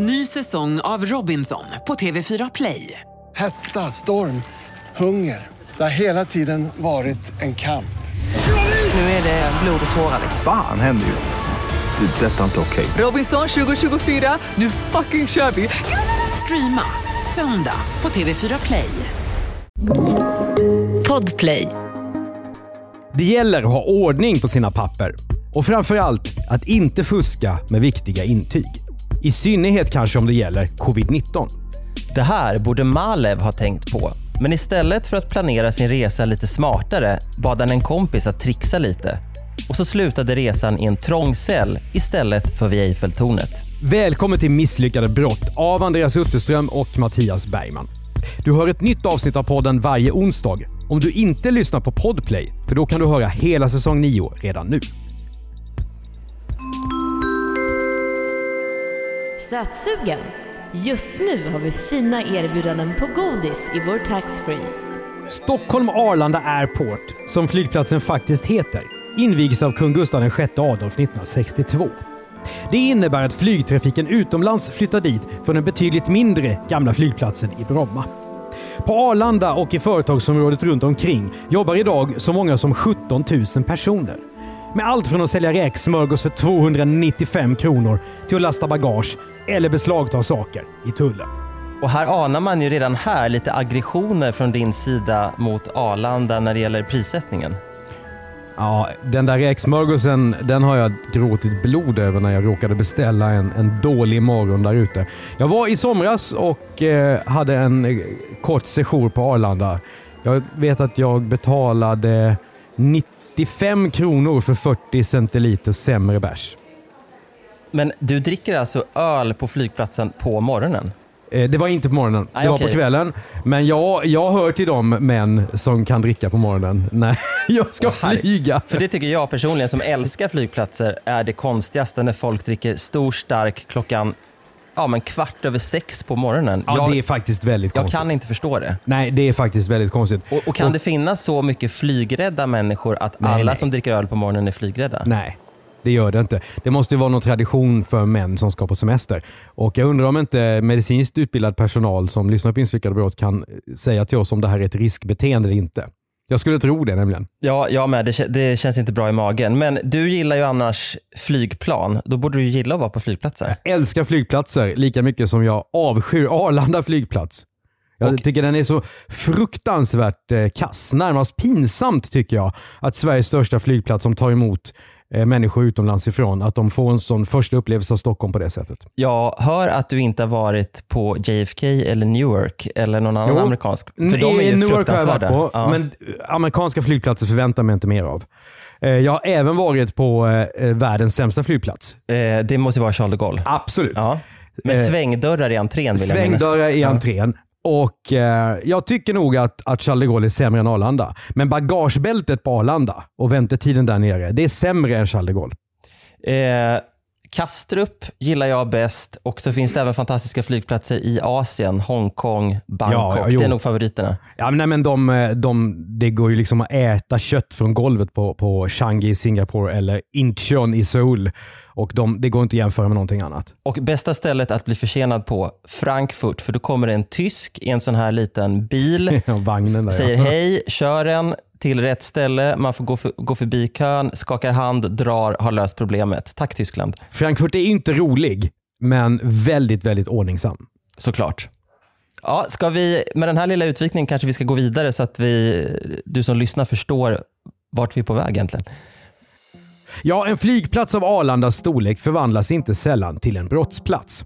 Ny säsong av Robinson på TV4 Play. Hetta, storm, hunger. Det har hela tiden varit en kamp. Nu är det blod och tårar. Fan händer just nu. Det. är Detta är inte okej. Robinson 2024, nu fucking kör vi! Streama söndag på TV4 Play. Podplay. Det gäller att ha ordning på sina papper. Och framförallt att inte fuska med viktiga intyg. I synnerhet kanske om det gäller covid-19. Det här borde Malev ha tänkt på. Men istället för att planera sin resa lite smartare bad han en kompis att trixa lite. Och så slutade resan i en trång cell istället för vid Eiffeltornet. Välkommen till Misslyckade brott av Andreas Utterström och Mattias Bergman. Du hör ett nytt avsnitt av podden varje onsdag. Om du inte lyssnar på Podplay, för då kan du höra hela säsong 9 redan nu. Sötsugen? Just nu har vi fina erbjudanden på godis i vår taxfree. Stockholm Arlanda Airport, som flygplatsen faktiskt heter, invigs av kung Gustav VI Adolf 1962. Det innebär att flygtrafiken utomlands flyttar dit från den betydligt mindre gamla flygplatsen i Bromma. På Arlanda och i företagsområdet runt omkring jobbar idag så många som 17 000 personer. Med allt från att sälja räksmörgås för 295 kronor till att lasta bagage eller beslagta saker i tullen. Och här anar man ju redan här lite aggressioner från din sida mot Arlanda när det gäller prissättningen. Ja, den där räksmörgåsen den har jag gråtit blod över när jag råkade beställa en, en dålig morgon där ute. Jag var i somras och eh, hade en eh, kort sejour på Arlanda. Jag vet att jag betalade 95 kronor för 40 centiliter sämre bärs. Men du dricker alltså öl på flygplatsen på morgonen? Eh, Det var inte på morgonen, det var okej. på kvällen. Men jag, jag hör till de män som kan dricka på morgonen när jag ska Herre- flyga. För det tycker jag personligen som älskar flygplatser är det konstigaste när folk dricker stor stark klockan ja, men kvart över sex på morgonen. Ja, jag, det är faktiskt väldigt jag konstigt. kan inte förstå det. Nej, det är faktiskt väldigt konstigt. Och, och kan det finnas så mycket flygrädda människor att Nej, alla nej. som dricker öl på morgonen är flygrädda? Nej, det gör det inte. Det måste ju vara någon tradition för män som ska på semester. Och Jag undrar om inte medicinskt utbildad personal som lyssnar på Misslyckade brott kan säga till oss om det här är ett riskbeteende eller inte. Jag skulle tro det nämligen. Ja, jag med. Det, det känns inte bra i magen. Men du gillar ju annars flygplan. Då borde du gilla att vara på flygplatser. Älskar flygplatser lika mycket som jag avskyr Arlanda flygplats. Jag tycker den är så fruktansvärt eh, kass. Närmast pinsamt tycker jag att Sveriges största flygplats som tar emot människor utomlands ifrån, att de får en sån första upplevelse av Stockholm på det sättet. Jag hör att du inte har varit på JFK eller Newark eller någon annan Jo. amerikansk. För de är ju Newark har jag varit på, Ja. men amerikanska flygplatser förväntar mig inte mer av. Eh, Jag har även varit på eh, världens sämsta flygplats. Eh, det måste vara Charles de Gaulle. Absolut. Ja. Med Eh, svängdörrar i entrén vill jag minnas. Svängdörrar i entrén. Och eh, Jag tycker nog att, att Charles de Gaulle är sämre än Arlanda. Men bagagebältet på Arlanda och väntetiden där nere, det är sämre än Charles de Gaulle. Eh, Kastrup gillar jag bäst och så finns det även fantastiska flygplatser i Asien. Hongkong, Bangkok. Ja, det är nog favoriterna. Ja, men, nej, men de, de, det går ju liksom att äta kött från golvet på, på Changi i Singapore eller Incheon i Seoul. Och de, det går inte att jämföra med någonting annat. Och bästa stället att bli försenad på, Frankfurt. För då kommer det en tysk i en sån här liten bil. Vagnen där, säger ja. hej, kör en till rätt ställe, man får gå, för, gå förbi kön, skakar hand, drar, har löst problemet. Tack Tyskland. Frankfurt är inte rolig, men väldigt, väldigt ordningsam. Såklart. Ja, ska vi, med den här lilla utvikningen kanske vi ska gå vidare så att vi, du som lyssnar förstår vart vi är på väg egentligen. Ja, en flygplats av Arlandas storlek förvandlas inte sällan till en brottsplats.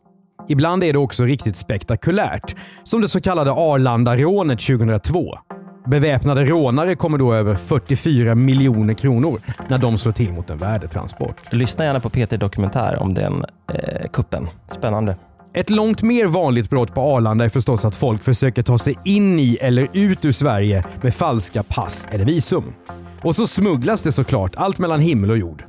Ibland är det också riktigt spektakulärt, som det så kallade Arlanda-rånet 2002. Beväpnade rånare kommer då över 44 miljoner kronor när de slår till mot en värdetransport. Lyssna gärna på Peter Dokumentär om den eh, kuppen. Spännande. Ett långt mer vanligt brott på Arlanda är förstås att folk försöker ta sig in i eller ut ur Sverige med falska pass eller visum. Och så smugglas det såklart allt mellan himmel och jord.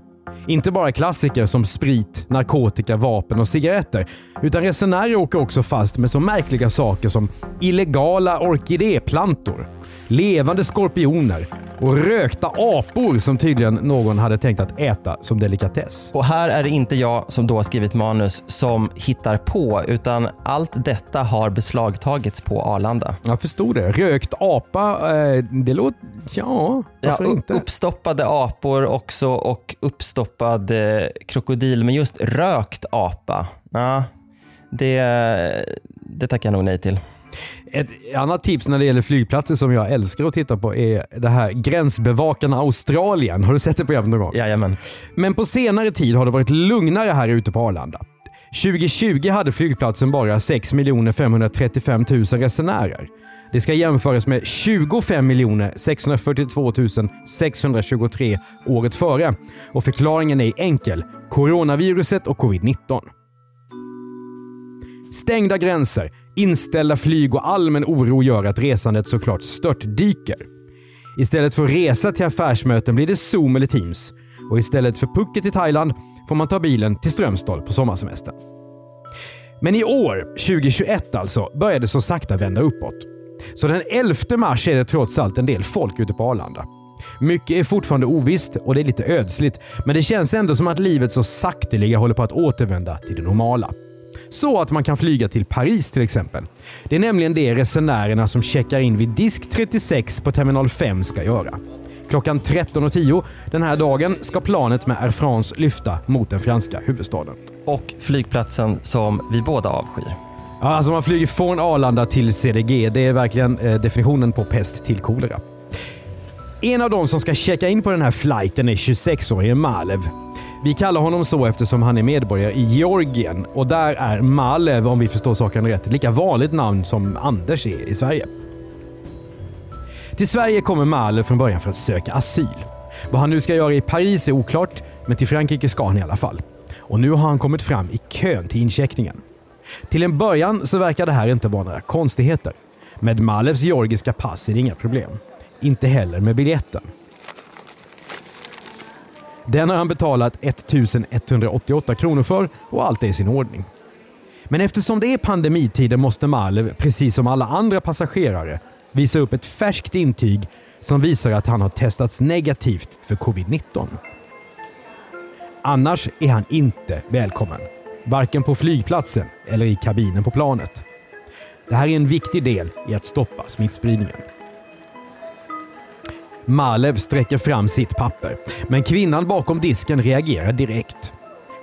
Inte bara klassiker som sprit, narkotika, vapen och cigaretter, utan resenärer åker också fast med så märkliga saker som illegala orkidéplantor, levande skorpioner och rökta apor som tydligen någon hade tänkt att äta som delikatess. Och här är det inte jag som då har skrivit manus som hittar på utan allt detta har beslagtagits på Arlanda. Jag förstod det. Rökt apa, eh, det låter... Ja, varför ja, inte? Uppstoppade apor också och uppstoppad eh, krokodil, men just rökt apa, ja, det, det tackar jag nog nej till. Ett annat tips när det gäller flygplatser som jag älskar att titta på är det här Gränsbevakarna Australien. Har du sett det programmet någon gång? Jajamän. Men på senare tid har det varit lugnare här ute på Arlanda. 2020 hade flygplatsen bara 6 535 000 resenärer. Det ska jämföras med 25 642 623 året före. Och förklaringen är enkel. Coronaviruset och covid-19. Stängda gränser, inställda flyg och allmän oro gör att resandet såklart störtdyker. Istället för att resa till affärsmöten blir det Zoom eller Teams. Och istället för pucket i Thailand får man ta bilen till Strömstad på sommarsemestern. Men i år, 2021 alltså, börjar det så sakta vända uppåt. Så den 11 mars är det trots allt en del folk ute på Arlanda. Mycket är fortfarande ovisst och det är lite ödsligt, men det känns ändå som att livet så sakteliga håller på att återvända till det normala. Så att man kan flyga till Paris till exempel. Det är nämligen det resenärerna som checkar in vid disk 36 på terminal 5 ska göra. Klockan 13.10 den här dagen ska planet med Air France lyfta mot den franska huvudstaden. Och flygplatsen som vi båda avskyr. Alltså man flyger från Arlanda till CDG. Det är verkligen eh, definitionen på pest till kolera. En av de som ska checka in på den här flighten är 26-årige Malev. Vi kallar honom så eftersom han är medborgare i Georgien och där är Malev, om vi förstår saken rätt, lika vanligt namn som Anders är i Sverige. Till Sverige kommer Malev från början för att söka asyl. Vad han nu ska göra i Paris är oklart, men till Frankrike ska han i alla fall. Och nu har han kommit fram i kön till incheckningen. Till en början så verkar det här inte vara några konstigheter. Med Malevs georgiska pass är det inga problem. Inte heller med biljetten. Den har han betalat 1188 kronor för och allt är i sin ordning. Men eftersom det är pandemitider måste Malev, precis som alla andra passagerare, visa upp ett färskt intyg som visar att han har testats negativt för covid-19. Annars är han inte välkommen. Varken på flygplatsen eller i kabinen på planet. Det här är en viktig del i att stoppa smittspridningen. Malev sträcker fram sitt papper, men kvinnan bakom disken reagerar direkt.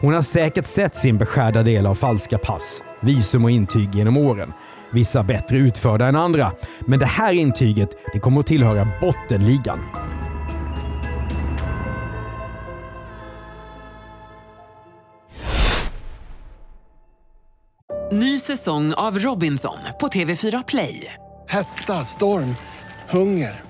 Hon har säkert sett sin beskärda del av falska pass, visum och intyg genom åren. Vissa bättre utförda än andra, men det här intyget det kommer att tillhöra bottenligan. Ny säsong av Robinson på TV4 Play. Hetta, storm, hunger.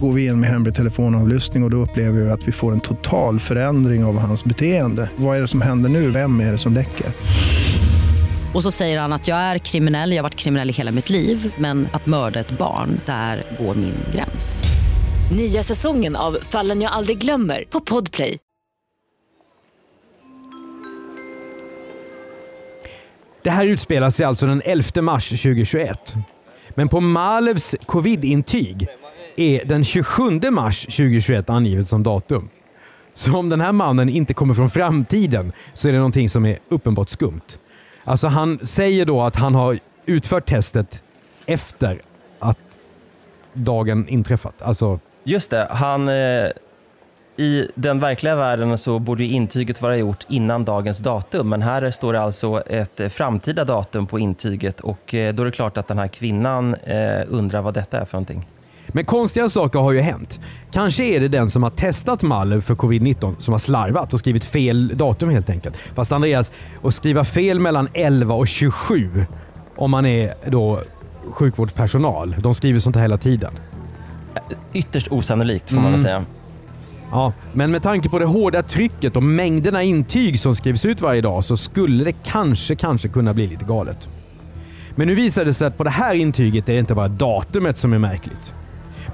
Går vi in med hemlig telefonavlyssning och, och då upplever vi att vi får en total förändring av hans beteende. Vad är det som händer nu? Vem är det som läcker? Och så säger han att jag är kriminell, jag har varit kriminell i hela mitt liv men att mörda ett barn, där går min gräns. Nya säsongen av Fallen jag aldrig glömmer på Podplay. Det här utspelar sig alltså den 11 mars 2021. Men på Malevs covid-intyg är den 27 mars 2021 angivet som datum. Så om den här mannen inte kommer från framtiden så är det någonting som är uppenbart skumt. Alltså han säger då att han har utfört testet efter att dagen inträffat. Alltså, Just det, han... Eh, I den verkliga världen så borde ju intyget vara gjort innan dagens datum, men här står det alltså ett eh, framtida datum på intyget och eh, då är det klart att den här kvinnan eh, undrar vad detta är för någonting. Men konstiga saker har ju hänt. Kanske är det den som har testat Malev för covid-19 som har slarvat och skrivit fel datum helt enkelt. Fast Andreas, att skriva fel mellan 11 och 27 om man är då sjukvårdspersonal. De skriver sånt här hela tiden. Ytterst osannolikt får man väl säga. Ja, men med tanke på det hårda trycket och mängderna intyg som skrivs ut varje dag så skulle det kanske, kanske kunna bli lite galet. Men nu visar det sig att på det här intyget är det inte bara datumet som är märkligt.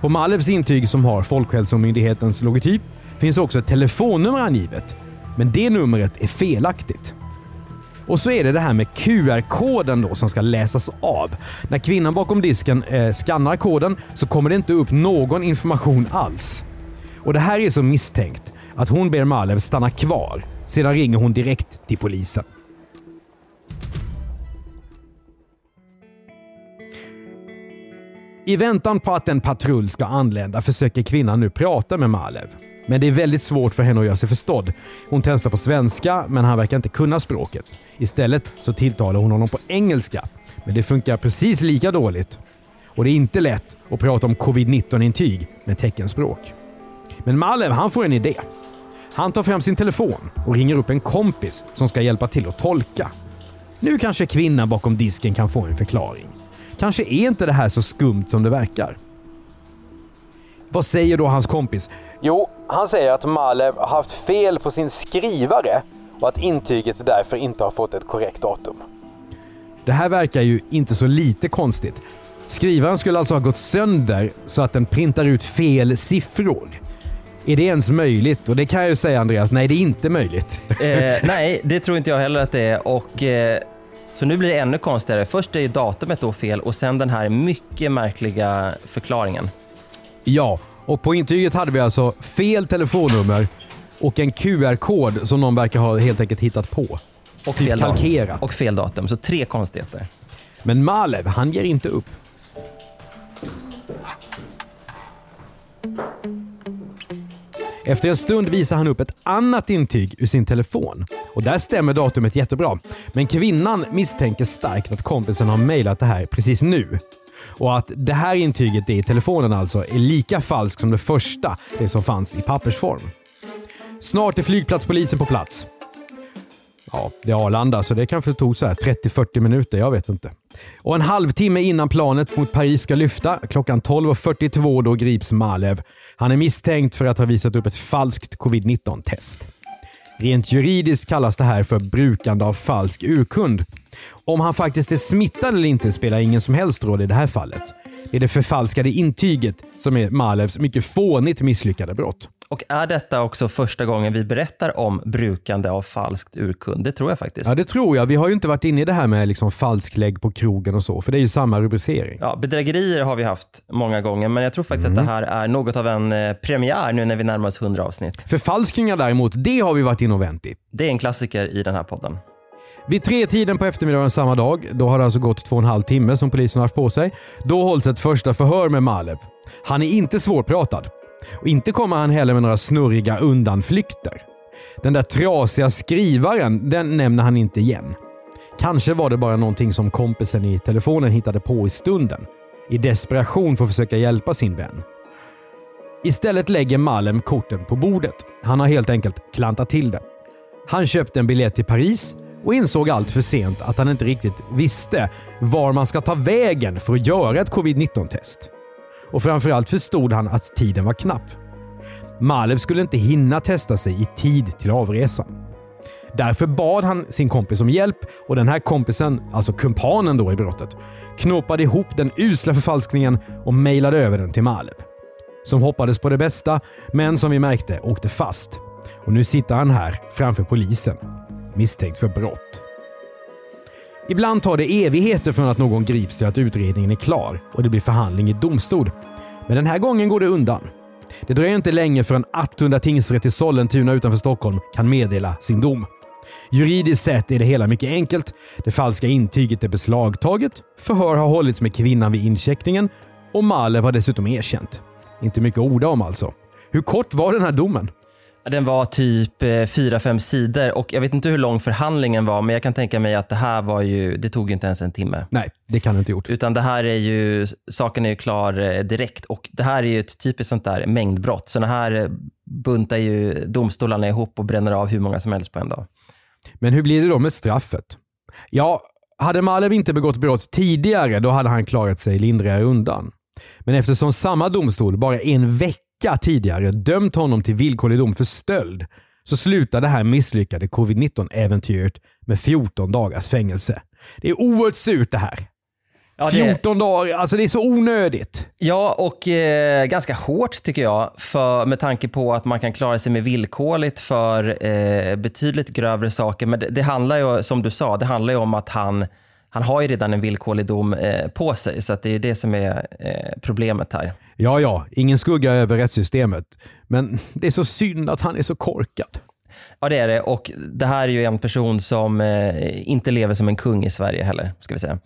På Malevs intyg som har Folkhälsomyndighetens logotyp finns också ett telefonnummer angivet. Men det numret är felaktigt. Och så är det det här med QR-koden då som ska läsas av. När kvinnan bakom disken eh, skannar koden så kommer det inte upp någon information alls. Och Det här är så misstänkt att hon ber Malev stanna kvar. Sedan ringer hon direkt till polisen. I väntan på att en patrull ska anlända försöker kvinnan nu prata med Malev. Men det är väldigt svårt för henne att göra sig förstådd. Hon testar på svenska, men han verkar inte kunna språket. Istället så tilltalar hon honom på engelska. Men det funkar precis lika dåligt. Och det är inte lätt att prata om covid-19-intyg med teckenspråk. Men Malev han får en idé. Han tar fram sin telefon och ringer upp en kompis som ska hjälpa till att tolka. Nu kanske kvinnan bakom disken kan få en förklaring. Kanske är inte det här så skumt som det verkar. Vad säger då hans kompis? Jo, han säger att Malev har haft fel på sin skrivare och att intyget därför inte har fått ett korrekt datum. Det här verkar ju inte så lite konstigt. Skrivaren skulle alltså ha gått sönder så att den printar ut fel siffror. Är det ens möjligt? Och det kan jag ju säga Andreas, nej det är inte möjligt. Eh, nej, det tror inte jag heller att det är. Och, eh, så nu blir det ännu konstigare. Först är datumet då fel och sen den här mycket märkliga förklaringen. Ja, och på intyget hade vi alltså fel telefonnummer och en QR-kod som någon verkar ha helt enkelt hittat på. Och Typ fel, datum. kalkerat. och fel datum. Så tre konstigheter. Men Malev, han ger inte upp. Efter en stund visar han upp ett annat intyg ur sin telefon. Och Där stämmer datumet jättebra. Men kvinnan misstänker starkt att kompisen har mejlat det här precis nu. Och att det här intyget i telefonen alltså är lika falskt som det första, det som fanns i pappersform. Snart är flygplatspolisen på plats. Ja, det är Arlanda så det kanske tog så här 30-40 minuter, jag vet inte. Och en halvtimme innan planet mot Paris ska lyfta, klockan 12.42, då grips Malev. Han är misstänkt för att ha visat upp ett falskt covid-19-test. Rent juridiskt kallas det här för brukande av falsk urkund. Om han faktiskt är smittad eller inte spelar ingen som helst roll i det här fallet. Det är det förfalskade intyget som är Malevs mycket fånigt misslyckade brott. Och är detta också första gången vi berättar om brukande av falskt urkund? Det tror jag faktiskt. Ja, det tror jag. Vi har ju inte varit inne i det här med liksom falsklägg på krogen och så, för det är ju samma rubricering. Ja, bedrägerier har vi haft många gånger, men jag tror faktiskt att det här är något av en eh, premiär nu när vi närmar oss 100 avsnitt. Förfalskningar däremot, det har vi varit inne och vänt i. Det är en klassiker i den här podden. Vid tre tiden på eftermiddagen samma dag, då har det alltså gått två och en halv timme som polisen har haft på sig, då hålls ett första förhör med Malev. Han är inte svårpratad. Och inte kommer han heller med några snurriga undanflykter. Den där trasiga skrivaren, den nämner han inte igen. Kanske var det bara någonting som kompisen i telefonen hittade på i stunden. I desperation för att försöka hjälpa sin vän. Istället lägger Malem korten på bordet. Han har helt enkelt klantat till det. Han köpte en biljett till Paris och insåg allt för sent att han inte riktigt visste var man ska ta vägen för att göra ett covid-19-test. Och framförallt förstod han att tiden var knapp. Malev skulle inte hinna testa sig i tid till avresan. Därför bad han sin kompis om hjälp och den här kompisen, alltså kumpanen då i brottet, knåpade ihop den usla förfalskningen och mejlade över den till Malev. Som hoppades på det bästa, men som vi märkte åkte fast. Och nu sitter han här framför polisen, misstänkt för brott. Ibland tar det evigheter från att någon grips till att utredningen är klar och det blir förhandling i domstol. Men den här gången går det undan. Det dröjer inte länge förrän Attunda tingsrätt i Sollentuna utanför Stockholm kan meddela sin dom. Juridiskt sett är det hela mycket enkelt. Det falska intyget är beslagtaget, förhör har hållits med kvinnan vid incheckningen och Malev har dessutom erkänt. Inte mycket att orda om alltså. Hur kort var den här domen? Den var typ 4-5 sidor och jag vet inte hur lång förhandlingen var men jag kan tänka mig att det här var ju, det tog inte ens en timme. Nej, det kan det inte gjort. Utan det här är ju, saken är ju klar eh, direkt och det här är ju ett typiskt sånt där mängdbrott. Sådana här eh, buntar ju domstolarna ihop och bränner av hur många som helst på en dag. Men hur blir det då med straffet? Ja, hade Malev inte begått brott tidigare då hade han klarat sig lindrigare undan. Men eftersom samma domstol bara en vecka vecka tidigare dömt honom till villkorlig dom för stöld så slutar det här misslyckade covid-19-äventyret med 14 dagars fängelse. Det är oerhört surt det här. Ja, det- 14 dagar, alltså det är så onödigt. Ja, och eh, ganska hårt tycker jag, för, med tanke på att man kan klara sig med villkorligt för eh, betydligt grövre saker. Men det, det handlar ju, som du sa, det handlar ju om att han, han har ju redan en villkorlig dom eh, på sig. Så det är det som är eh, problemet här. Ja, ja, ingen skugga över rättssystemet. Men det är så synd att han är så korkad. Ja, det är det. Och det här är ju en person som eh, inte lever som en kung i Sverige heller, ska vi säga.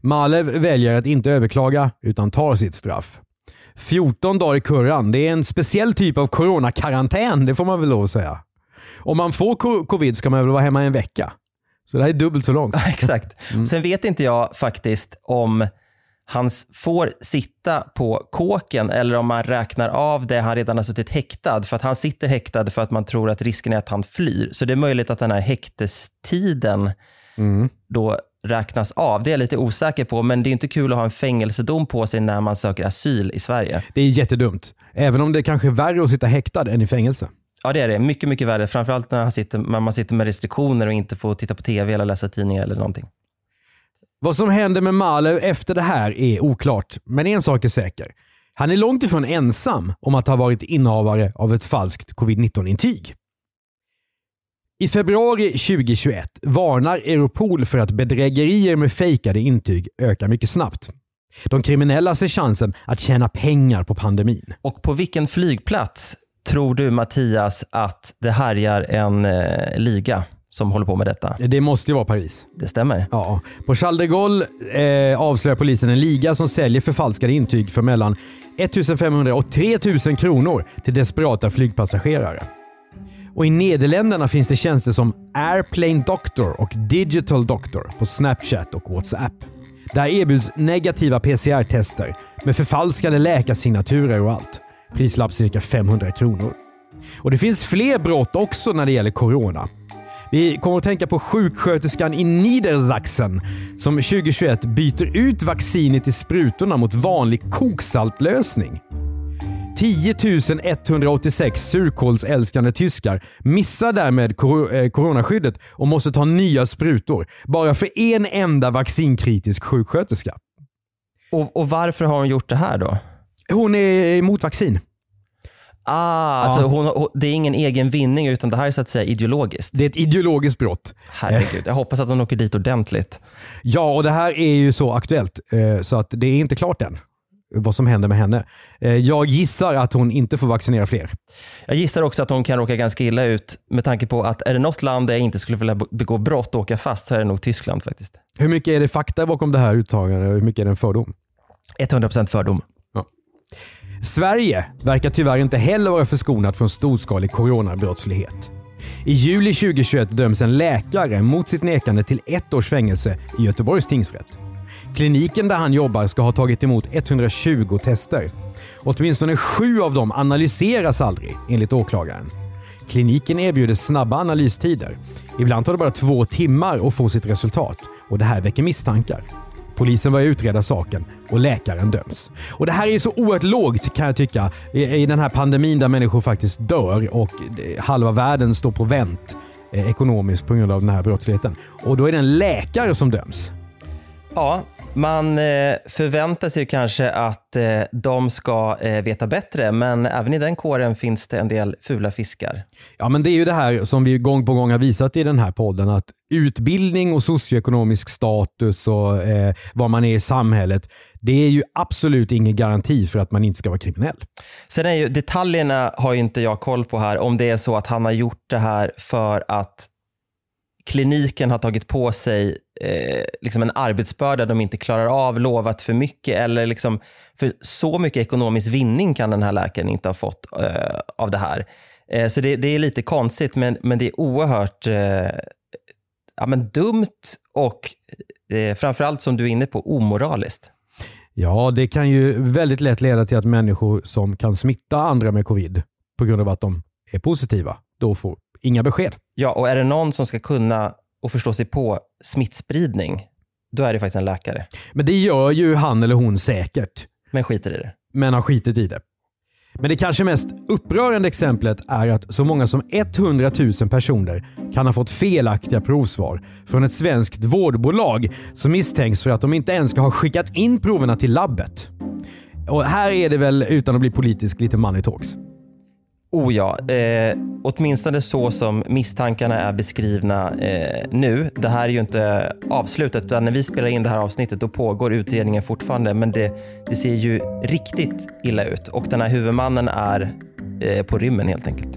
Malev väljer att inte överklaga utan tar sitt straff. 14 dagar i kurran, det är en speciell typ av coronakarantän, det får man väl lov att säga. Om man får co- covid ska man väl vara hemma en vecka. Så det här är dubbelt så långt. Exakt. Sen vet inte jag faktiskt om han får sitta på kåken eller om man räknar av det han redan har suttit häktad. För att han sitter häktad för att man tror att risken är att han flyr. Så det är möjligt att den här häktestiden då räknas av. Det är jag lite osäker på, men det är inte kul att ha en fängelsedom på sig när man söker asyl i Sverige. Det är jättedumt. Även om det kanske är värre att sitta häktad än i fängelse. Ja, det är det. Mycket, mycket värre. Framförallt när, han sitter, när man sitter med restriktioner och inte får titta på tv eller läsa tidningar eller någonting. Vad som händer med Malev efter det här är oklart, men en sak är säker. Han är långt ifrån ensam om att ha varit innehavare av ett falskt covid-19-intyg. I februari 2021 varnar Europol för att bedrägerier med fejkade intyg ökar mycket snabbt. De kriminella ser chansen att tjäna pengar på pandemin. Och på vilken flygplats tror du Mattias att det härjar en eh, liga som håller på med detta? Det måste ju vara Paris. Det stämmer. Ja. På Charles de Gaulle eh, avslöjar polisen en liga som säljer förfalskade intyg för mellan 1500 och 3000 kronor till desperata flygpassagerare. Och I Nederländerna finns det tjänster som Airplane Doctor och Digital Doctor på Snapchat och WhatsApp. Där erbjuds negativa PCR-tester med förfalskade läkarsignaturer och allt. Prislapp cirka 500 kronor. Och Det finns fler brott också när det gäller corona. Vi kommer att tänka på sjuksköterskan i Niedersachsen som 2021 byter ut vaccinet i sprutorna mot vanlig koksaltlösning. 10 186 surkålsälskande tyskar missar därmed eh, coronaskyddet och måste ta nya sprutor bara för en enda vaccinkritisk sjuksköterska. Och, och varför har hon gjort det här då? Hon är emot vaccin. Ah, alltså hon, hon, det är ingen egen vinning utan det här är så att säga ideologiskt. Det är ett ideologiskt brott. Herregud, jag hoppas att hon åker dit ordentligt. Ja, och det här är ju så aktuellt eh, så att det är inte klart än vad som händer med henne. Eh, Jag gissar att hon inte får vaccinera fler. Jag gissar också att hon kan råka ganska illa ut med tanke på att är det något land där jag inte skulle vilja begå brott och åka fast så är det nog Tyskland faktiskt. Hur mycket är det fakta bakom det här uttalandet och hur mycket är det en fördom? 100% fördom. Sverige verkar tyvärr inte heller vara förskonat från storskalig coronabrottslighet. I juli 2021 döms en läkare mot sitt nekande till ett års fängelse i Göteborgs tingsrätt. Kliniken där han jobbar ska ha tagit emot 120 tester. Åtminstone sju av dem analyseras aldrig, enligt åklagaren. Kliniken erbjuder snabba analystider. Ibland tar det bara två timmar att få sitt resultat och det här väcker misstankar. Polisen börjar utreda saken och läkaren döms. Och Det här är så oerhört lågt kan jag tycka i, den här pandemin där människor faktiskt dör och eh, halva världen står på vänt eh, ekonomiskt på grund av den här brottsligheten. Och då är det en läkare som döms. Ja, man eh, förväntar sig kanske att eh, de ska eh, veta bättre, men även i den kåren finns det en del fula fiskar. Ja, men det är ju det här som vi gång på gång har visat i den här podden att utbildning och socioekonomisk status och eh, vad man är i samhället, det är ju absolut ingen garanti för att man inte ska vara kriminell. Sen är ju detaljerna har ju inte jag koll på här, om det är så att han har gjort det här för att kliniken har tagit på sig eh, liksom en arbetsbörda de inte klarar av, lovat för mycket eller liksom, för så mycket ekonomisk vinning kan den här läkaren inte ha fått eh, av det här. Eh, så det, det är lite konstigt men, men det är oerhört eh, ja, men dumt och eh, framförallt som du är inne på omoraliskt. Ja, det kan ju väldigt lätt leda till att människor som kan smitta andra med covid på grund av att de är positiva, då får inga besked. Ja, och är det någon som ska kunna och förstå sig på smittspridning, då är det faktiskt en läkare. Men det gör ju han eller hon säkert, Men skiter i det. men har skitit i det. Men det kanske mest upprörande exemplet är att så många som 100 000 personer kan ha fått felaktiga provsvar från ett svenskt vårdbolag som misstänks för att de inte ens ska ha skickat in proverna till labbet. Och här är det väl, utan att bli politisk, lite money talks. Oh ja, eh, åtminstone så som misstankarna är beskrivna eh, nu. Det här är ju inte avslutat utan när vi spelar in det här avsnittet då pågår utredningen fortfarande men det, det ser ju riktigt illa ut och den här huvudmannen är eh, på rymmen helt enkelt.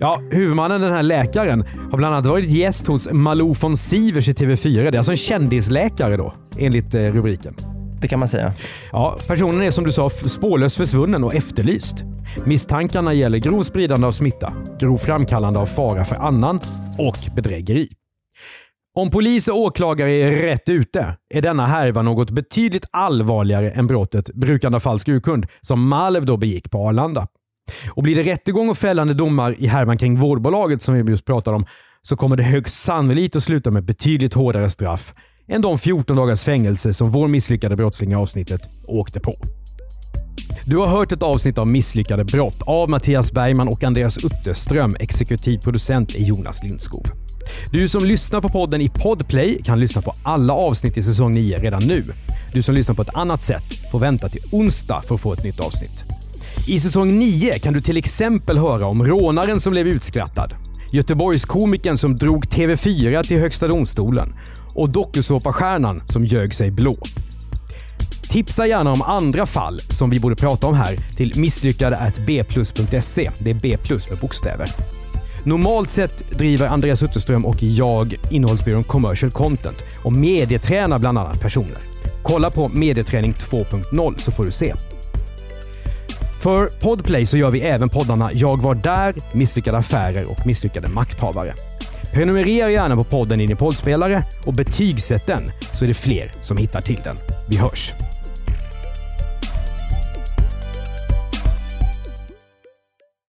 Ja, huvudmannen, den här läkaren, har bland annat varit gäst hos Malou von Sivers i TV4. Det är alltså en kändisläkare då, enligt eh, rubriken. Det kan man säga. Ja, personen är som du sa spårlöst försvunnen och efterlyst. Misstankarna gäller grov spridande av smitta, grov framkallande av fara för annan och bedrägeri. Om polis och åklagare är rätt ute är denna härva något betydligt allvarligare än brottet brukande av falsk urkund som Malev då begick på Arlanda. Och blir det rättegång och fällande domar i härvan kring vårdbolaget som vi just pratade om så kommer det högst sannolikt att sluta med betydligt hårdare straff än de 14 dagars fängelse som vår misslyckade brottsling i avsnittet åkte på. Du har hört ett avsnitt av Misslyckade brott av Mattias Bergman och Andreas Utterström. Exekutiv producent är Jonas Lindskov. Du som lyssnar på podden i Podplay kan lyssna på alla avsnitt i säsong 9 redan nu. Du som lyssnar på ett annat sätt får vänta till onsdag för att få ett nytt avsnitt. I säsong 9 kan du till exempel höra om rånaren som blev utskrattad, Göteborgskomikern som drog TV4 till Högsta domstolen och dokusåpastjärnan som ljög sig blå. Tipsa gärna om andra fall som vi borde prata om här till misslyckade.bplus.se. Det är B plus med bokstäver. Normalt sett driver Andreas Utterström och jag innehållsbyrån Commercial Content och medietränar bland annat personer. Kolla på Medieträning 2.0 så får du se. För Podplay så gör vi även poddarna Jag var där, Misslyckade affärer och Misslyckade makthavare. Prenumerera gärna på podden i din poddspelare och betygsätt den så är det fler som hittar till den. Vi hörs!